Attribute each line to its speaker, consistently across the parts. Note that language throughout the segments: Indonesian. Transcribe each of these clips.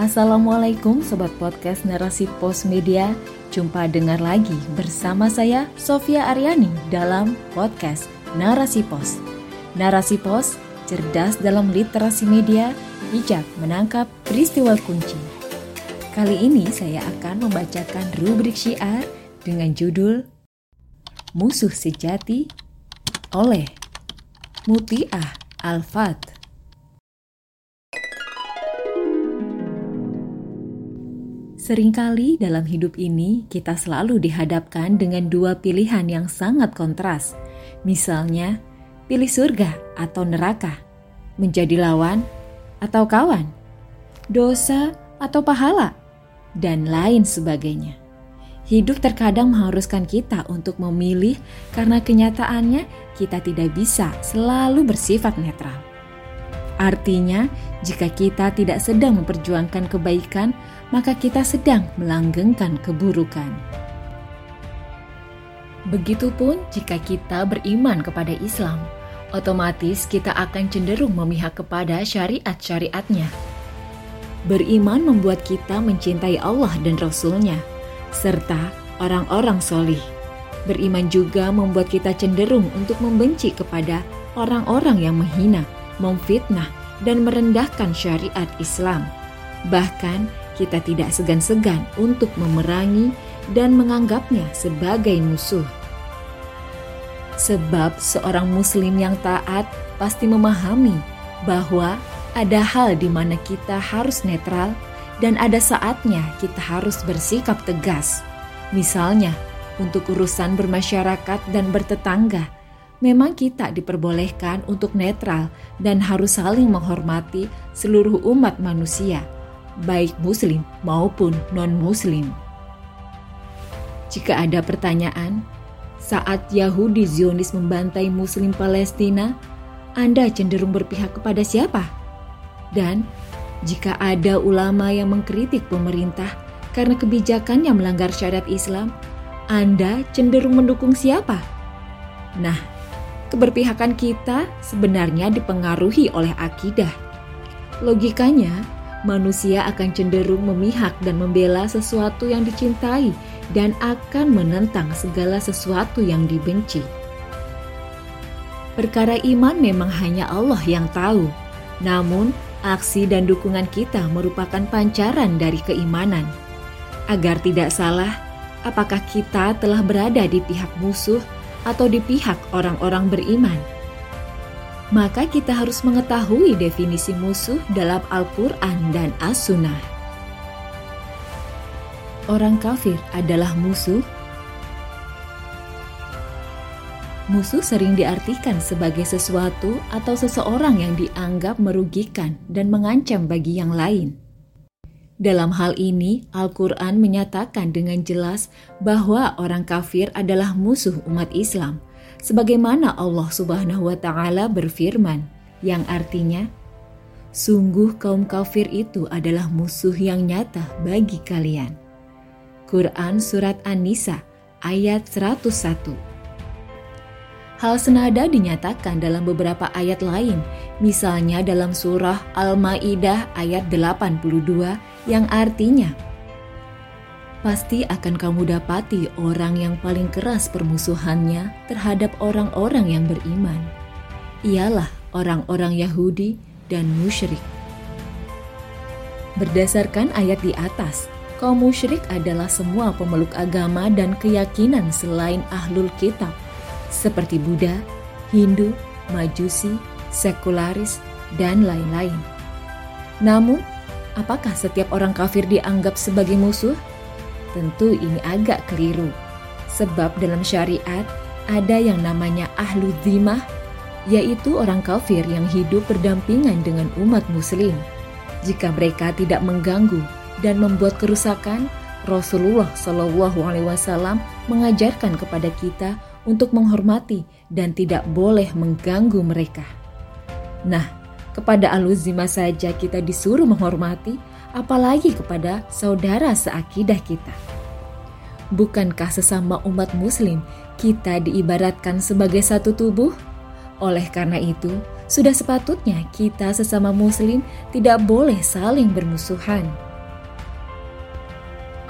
Speaker 1: Assalamualaikum Sobat Podcast Narasi Pos Media. Jumpa dengar lagi bersama saya Sofia Aryani dalam podcast Narasi Pos. Narasi Pos, cerdas dalam literasi media, bijak menangkap peristiwa kunci. Kali ini saya akan membacakan rubrik syiar dengan judul Musuh Sejati oleh Mutiah Al-Fat Seringkali dalam hidup ini kita selalu dihadapkan dengan dua pilihan yang sangat kontras. Misalnya, pilih surga atau neraka, menjadi lawan atau kawan, dosa atau pahala, dan lain sebagainya. Hidup terkadang mengharuskan kita untuk memilih karena kenyataannya kita tidak bisa selalu bersifat netral. Artinya, jika kita tidak sedang memperjuangkan kebaikan, maka kita sedang melanggengkan keburukan. Begitupun jika kita beriman kepada Islam, otomatis kita akan cenderung memihak kepada syariat-syariatnya. Beriman membuat kita mencintai Allah dan Rasul-Nya, serta orang-orang solih. Beriman juga membuat kita cenderung untuk membenci kepada orang-orang yang menghina, memfitnah, dan merendahkan syariat Islam. Bahkan, kita tidak segan-segan untuk memerangi dan menganggapnya sebagai musuh. Sebab seorang muslim yang taat pasti memahami bahwa ada hal di mana kita harus netral dan ada saatnya kita harus bersikap tegas. Misalnya, untuk urusan bermasyarakat dan bertetangga, memang kita diperbolehkan untuk netral dan harus saling menghormati seluruh umat manusia, baik Muslim maupun non-Muslim. Jika ada pertanyaan, saat Yahudi Zionis membantai Muslim Palestina, Anda cenderung berpihak kepada siapa? Dan jika ada ulama yang mengkritik pemerintah karena kebijakan yang melanggar syariat Islam, Anda cenderung mendukung siapa? Nah, keberpihakan kita sebenarnya dipengaruhi oleh akidah. Logikanya, manusia akan cenderung memihak dan membela sesuatu yang dicintai dan akan menentang segala sesuatu yang dibenci. Perkara iman memang hanya Allah yang tahu, namun aksi dan dukungan kita merupakan pancaran dari keimanan. Agar tidak salah, apakah kita telah berada di pihak musuh atau di pihak orang-orang beriman. Maka kita harus mengetahui definisi musuh dalam Al-Quran dan As-Sunnah. Orang kafir adalah musuh. Musuh sering diartikan sebagai sesuatu atau seseorang yang dianggap merugikan dan mengancam bagi yang lain. Dalam hal ini, Al-Quran menyatakan dengan jelas bahwa orang kafir adalah musuh umat Islam, sebagaimana Allah Subhanahu wa Ta'ala berfirman, yang artinya, "Sungguh kaum kafir itu adalah musuh yang nyata bagi kalian." Quran Surat An-Nisa ayat 101 Hal senada dinyatakan dalam beberapa ayat lain, misalnya dalam surah Al-Maidah ayat 82 yang artinya Pasti akan kamu dapati orang yang paling keras permusuhannya terhadap orang-orang yang beriman. Ialah orang-orang Yahudi dan musyrik. Berdasarkan ayat di atas, kaum musyrik adalah semua pemeluk agama dan keyakinan selain ahlul kitab, seperti Buddha, Hindu, Majusi, sekularis, dan lain-lain. Namun, Apakah setiap orang kafir dianggap sebagai musuh? Tentu ini agak keliru. Sebab dalam syariat ada yang namanya ahlu dhimah, yaitu orang kafir yang hidup berdampingan dengan umat muslim. Jika mereka tidak mengganggu dan membuat kerusakan, Rasulullah Shallallahu Alaihi Wasallam mengajarkan kepada kita untuk menghormati dan tidak boleh mengganggu mereka. Nah, kepada aluzima saja kita disuruh menghormati, apalagi kepada saudara seakidah kita. Bukankah sesama umat muslim kita diibaratkan sebagai satu tubuh? Oleh karena itu, sudah sepatutnya kita sesama muslim tidak boleh saling bermusuhan.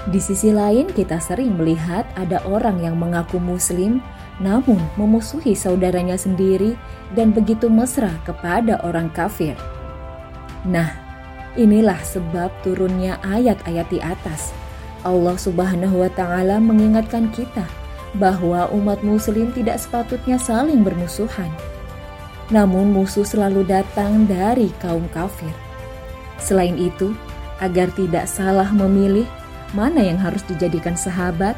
Speaker 1: Di sisi lain, kita sering melihat ada orang yang mengaku Muslim, namun memusuhi saudaranya sendiri dan begitu mesra kepada orang kafir. Nah, inilah sebab turunnya ayat-ayat di atas. Allah Subhanahu wa Ta'ala mengingatkan kita bahwa umat Muslim tidak sepatutnya saling bermusuhan. Namun, musuh selalu datang dari kaum kafir. Selain itu, agar tidak salah memilih, mana yang harus dijadikan sahabat,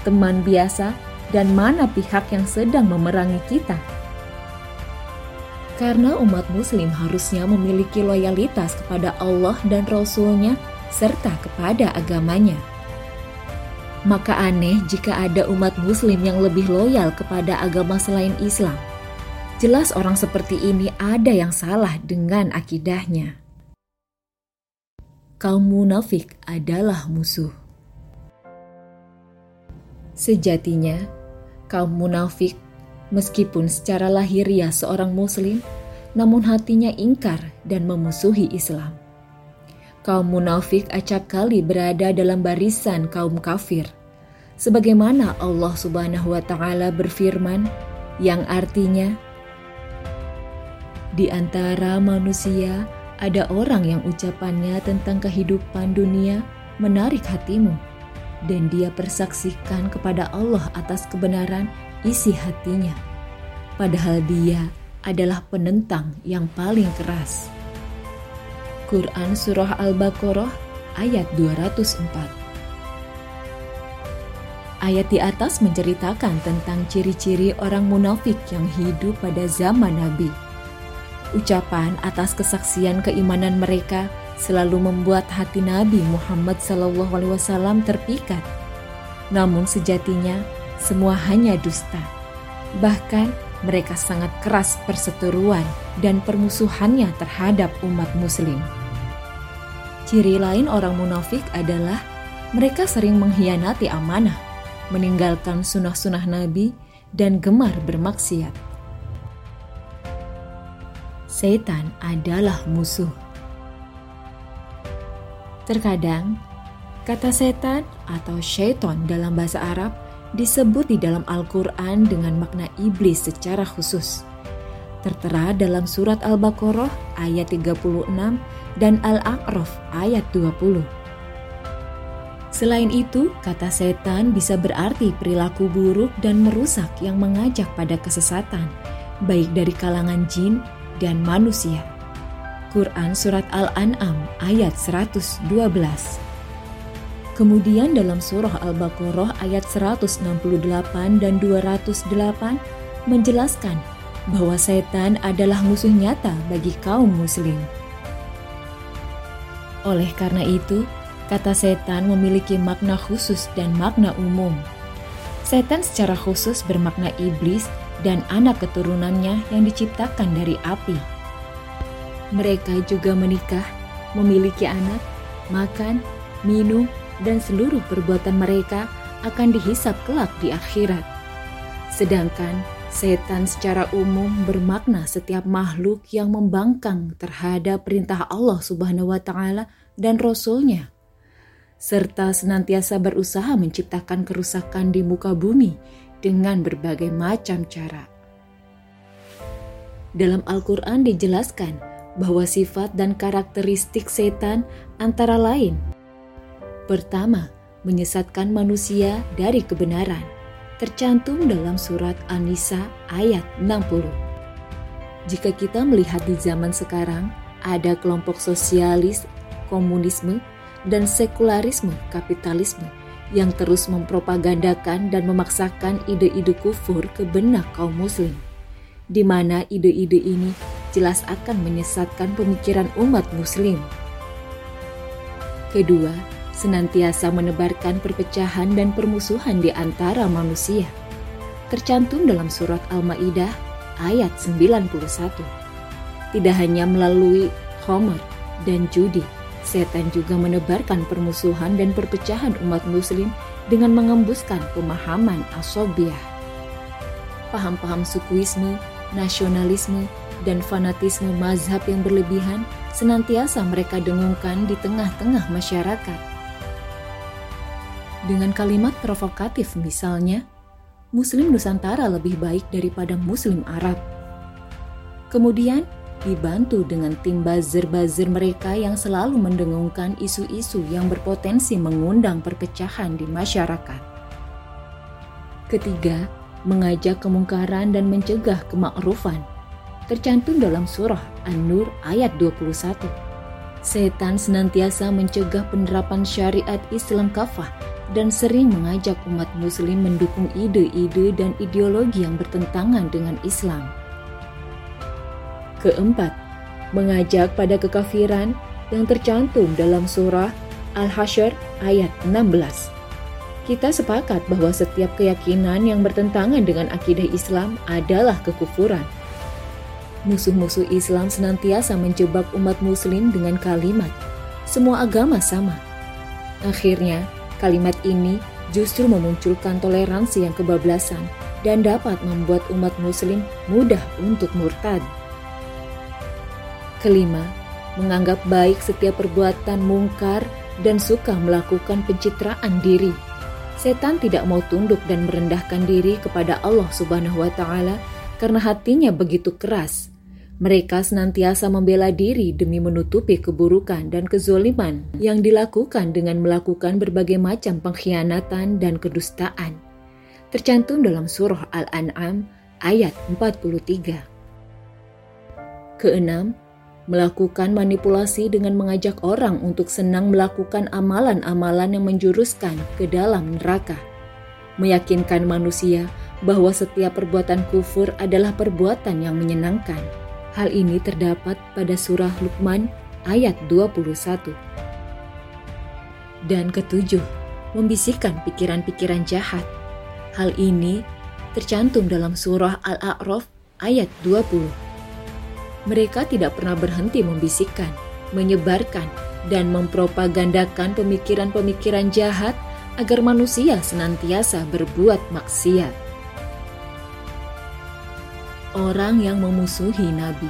Speaker 1: teman biasa, dan mana pihak yang sedang memerangi kita. Karena umat muslim harusnya memiliki loyalitas kepada Allah dan Rasul-Nya serta kepada agamanya. Maka aneh jika ada umat muslim yang lebih loyal kepada agama selain Islam. Jelas orang seperti ini ada yang salah dengan akidahnya kaum munafik adalah musuh. Sejatinya, kaum munafik meskipun secara lahiriah seorang muslim, namun hatinya ingkar dan memusuhi Islam. Kaum munafik acap kali berada dalam barisan kaum kafir. Sebagaimana Allah Subhanahu wa taala berfirman yang artinya di antara manusia ada orang yang ucapannya tentang kehidupan dunia menarik hatimu, dan dia persaksikan kepada Allah atas kebenaran isi hatinya, padahal dia adalah penentang yang paling keras. Quran Surah Al-Baqarah ayat 204 Ayat di atas menceritakan tentang ciri-ciri orang munafik yang hidup pada zaman Nabi. Ucapan atas kesaksian keimanan mereka selalu membuat hati Nabi Muhammad SAW terpikat. Namun sejatinya semua hanya dusta. Bahkan mereka sangat keras perseteruan dan permusuhannya terhadap umat muslim. Ciri lain orang munafik adalah mereka sering mengkhianati amanah, meninggalkan sunnah-sunnah Nabi, dan gemar bermaksiat setan adalah musuh. Terkadang, kata setan atau syaiton dalam bahasa Arab disebut di dalam Al-Quran dengan makna iblis secara khusus. Tertera dalam surat Al-Baqarah ayat 36 dan Al-A'raf ayat 20. Selain itu, kata setan bisa berarti perilaku buruk dan merusak yang mengajak pada kesesatan, baik dari kalangan jin dan manusia. Quran Surat Al-An'am ayat 112 Kemudian dalam surah Al-Baqarah ayat 168 dan 208 menjelaskan bahwa setan adalah musuh nyata bagi kaum muslim. Oleh karena itu, kata setan memiliki makna khusus dan makna umum. Setan secara khusus bermakna iblis dan anak keturunannya yang diciptakan dari api. Mereka juga menikah, memiliki anak, makan, minum, dan seluruh perbuatan mereka akan dihisap kelak di akhirat. Sedangkan setan secara umum bermakna setiap makhluk yang membangkang terhadap perintah Allah Subhanahu wa taala dan rasulnya serta senantiasa berusaha menciptakan kerusakan di muka bumi dengan berbagai macam cara. Dalam Al-Quran dijelaskan bahwa sifat dan karakteristik setan antara lain Pertama, menyesatkan manusia dari kebenaran, tercantum dalam surat An-Nisa ayat 60. Jika kita melihat di zaman sekarang, ada kelompok sosialis, komunisme, dan sekularisme kapitalisme yang terus mempropagandakan dan memaksakan ide-ide kufur ke benak kaum muslim, di mana ide-ide ini jelas akan menyesatkan pemikiran umat muslim. Kedua, senantiasa menebarkan perpecahan dan permusuhan di antara manusia. Tercantum dalam surat Al-Maidah ayat 91. Tidak hanya melalui Homer dan judi, Setan juga menebarkan permusuhan dan perpecahan umat muslim dengan mengembuskan pemahaman asobiah. Paham-paham sukuisme, nasionalisme, dan fanatisme mazhab yang berlebihan senantiasa mereka dengungkan di tengah-tengah masyarakat. Dengan kalimat provokatif misalnya, Muslim Nusantara lebih baik daripada Muslim Arab. Kemudian, dibantu dengan tim buzzer-buzzer mereka yang selalu mendengungkan isu-isu yang berpotensi mengundang perpecahan di masyarakat. Ketiga, mengajak kemungkaran dan mencegah kemakrufan. Tercantum dalam surah An-Nur ayat 21. Setan senantiasa mencegah penerapan syariat Islam kafah dan sering mengajak umat muslim mendukung ide-ide dan ideologi yang bertentangan dengan Islam. Keempat, mengajak pada kekafiran yang tercantum dalam surah Al-Hasyr ayat 16. Kita sepakat bahwa setiap keyakinan yang bertentangan dengan akidah Islam adalah kekufuran. Musuh-musuh Islam senantiasa menjebak umat muslim dengan kalimat, semua agama sama. Akhirnya, kalimat ini justru memunculkan toleransi yang kebablasan dan dapat membuat umat muslim mudah untuk murtad. Kelima, menganggap baik setiap perbuatan mungkar dan suka melakukan pencitraan diri. Setan tidak mau tunduk dan merendahkan diri kepada Allah Subhanahu wa taala karena hatinya begitu keras. Mereka senantiasa membela diri demi menutupi keburukan dan kezoliman yang dilakukan dengan melakukan berbagai macam pengkhianatan dan kedustaan. Tercantum dalam surah Al-An'am ayat 43. Keenam, melakukan manipulasi dengan mengajak orang untuk senang melakukan amalan-amalan yang menjuruskan ke dalam neraka, meyakinkan manusia bahwa setiap perbuatan kufur adalah perbuatan yang menyenangkan. Hal ini terdapat pada surah Luqman ayat 21. Dan ketujuh, membisikkan pikiran-pikiran jahat. Hal ini tercantum dalam surah Al-A'raf ayat 20 mereka tidak pernah berhenti membisikkan, menyebarkan, dan mempropagandakan pemikiran-pemikiran jahat agar manusia senantiasa berbuat maksiat. Orang yang memusuhi Nabi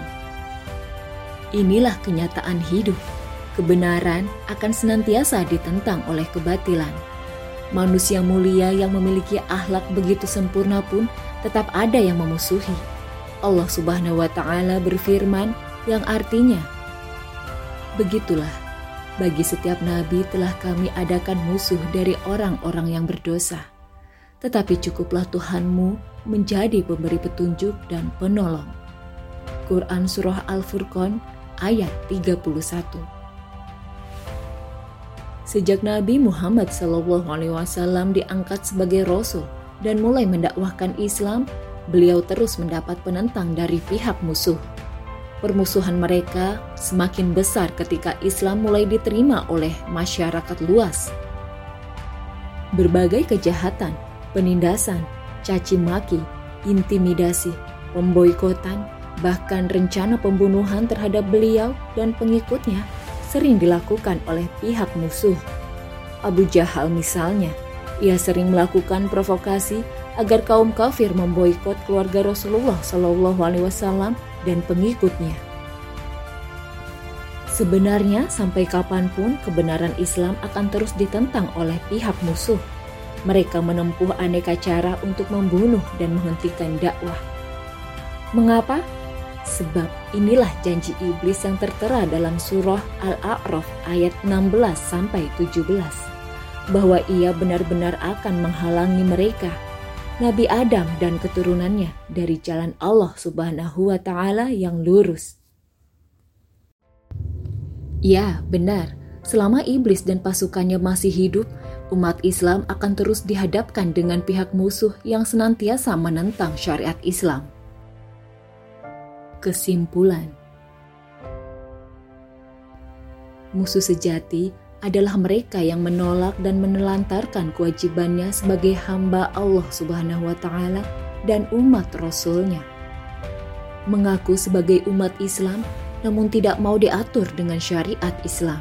Speaker 1: Inilah kenyataan hidup. Kebenaran akan senantiasa ditentang oleh kebatilan. Manusia mulia yang memiliki akhlak begitu sempurna pun tetap ada yang memusuhi Allah Subhanahu wa taala berfirman yang artinya Begitulah bagi setiap nabi telah kami adakan musuh dari orang-orang yang berdosa tetapi cukuplah Tuhanmu menjadi pemberi petunjuk dan penolong Quran Surah Al-Furqan ayat 31 Sejak Nabi Muhammad SAW diangkat sebagai Rasul dan mulai mendakwahkan Islam, beliau terus mendapat penentang dari pihak musuh. Permusuhan mereka semakin besar ketika Islam mulai diterima oleh masyarakat luas. Berbagai kejahatan, penindasan, caci maki, intimidasi, pemboikotan, bahkan rencana pembunuhan terhadap beliau dan pengikutnya sering dilakukan oleh pihak musuh. Abu Jahal misalnya, ia sering melakukan provokasi agar kaum kafir memboikot keluarga Rasulullah Shallallahu Alaihi Wasallam dan pengikutnya. Sebenarnya sampai kapan pun kebenaran Islam akan terus ditentang oleh pihak musuh. Mereka menempuh aneka cara untuk membunuh dan menghentikan dakwah. Mengapa? Sebab inilah janji iblis yang tertera dalam surah Al-A'raf ayat 16 sampai 17 bahwa ia benar-benar akan menghalangi mereka Nabi Adam dan keturunannya dari jalan Allah Subhanahu wa taala yang lurus. Ya, benar. Selama iblis dan pasukannya masih hidup, umat Islam akan terus dihadapkan dengan pihak musuh yang senantiasa menentang syariat Islam. Kesimpulan Musuh sejati adalah mereka yang menolak dan menelantarkan kewajibannya sebagai hamba Allah Subhanahu wa taala dan umat Rasulnya. Mengaku sebagai umat Islam namun tidak mau diatur dengan syariat Islam.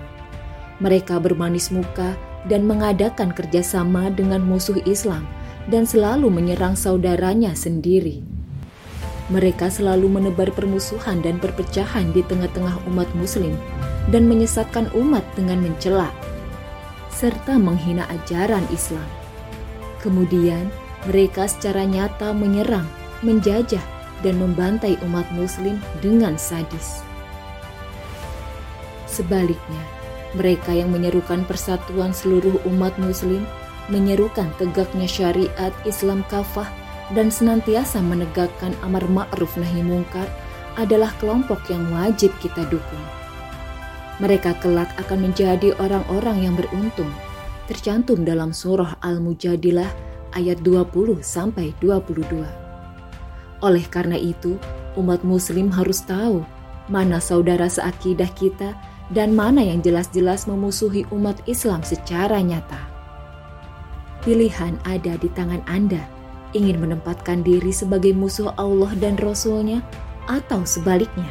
Speaker 1: Mereka bermanis muka dan mengadakan kerjasama dengan musuh Islam dan selalu menyerang saudaranya sendiri. Mereka selalu menebar permusuhan dan perpecahan di tengah-tengah umat Muslim dan menyesatkan umat dengan mencela. serta menghina ajaran Islam. Kemudian, mereka secara nyata menyerang, menjajah, dan membantai umat Muslim dengan sadis. Sebaliknya, mereka yang menyerukan persatuan seluruh umat Muslim menyerukan tegaknya syariat Islam kafah dan senantiasa menegakkan amar ma'ruf nahi mungkar adalah kelompok yang wajib kita dukung. Mereka kelak akan menjadi orang-orang yang beruntung, tercantum dalam surah Al-Mujadilah ayat 20 sampai 22. Oleh karena itu, umat muslim harus tahu mana saudara seakidah kita dan mana yang jelas-jelas memusuhi umat Islam secara nyata. Pilihan ada di tangan Anda, ingin menempatkan diri sebagai musuh Allah dan Rasul-Nya atau sebaliknya,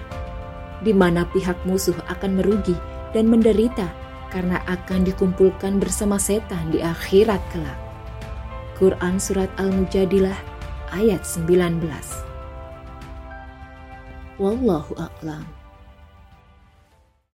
Speaker 1: di mana pihak musuh akan merugi dan menderita karena akan dikumpulkan bersama setan di akhirat kelak. Quran Surat Al-Mujadilah ayat 19 Wallahu a'lam.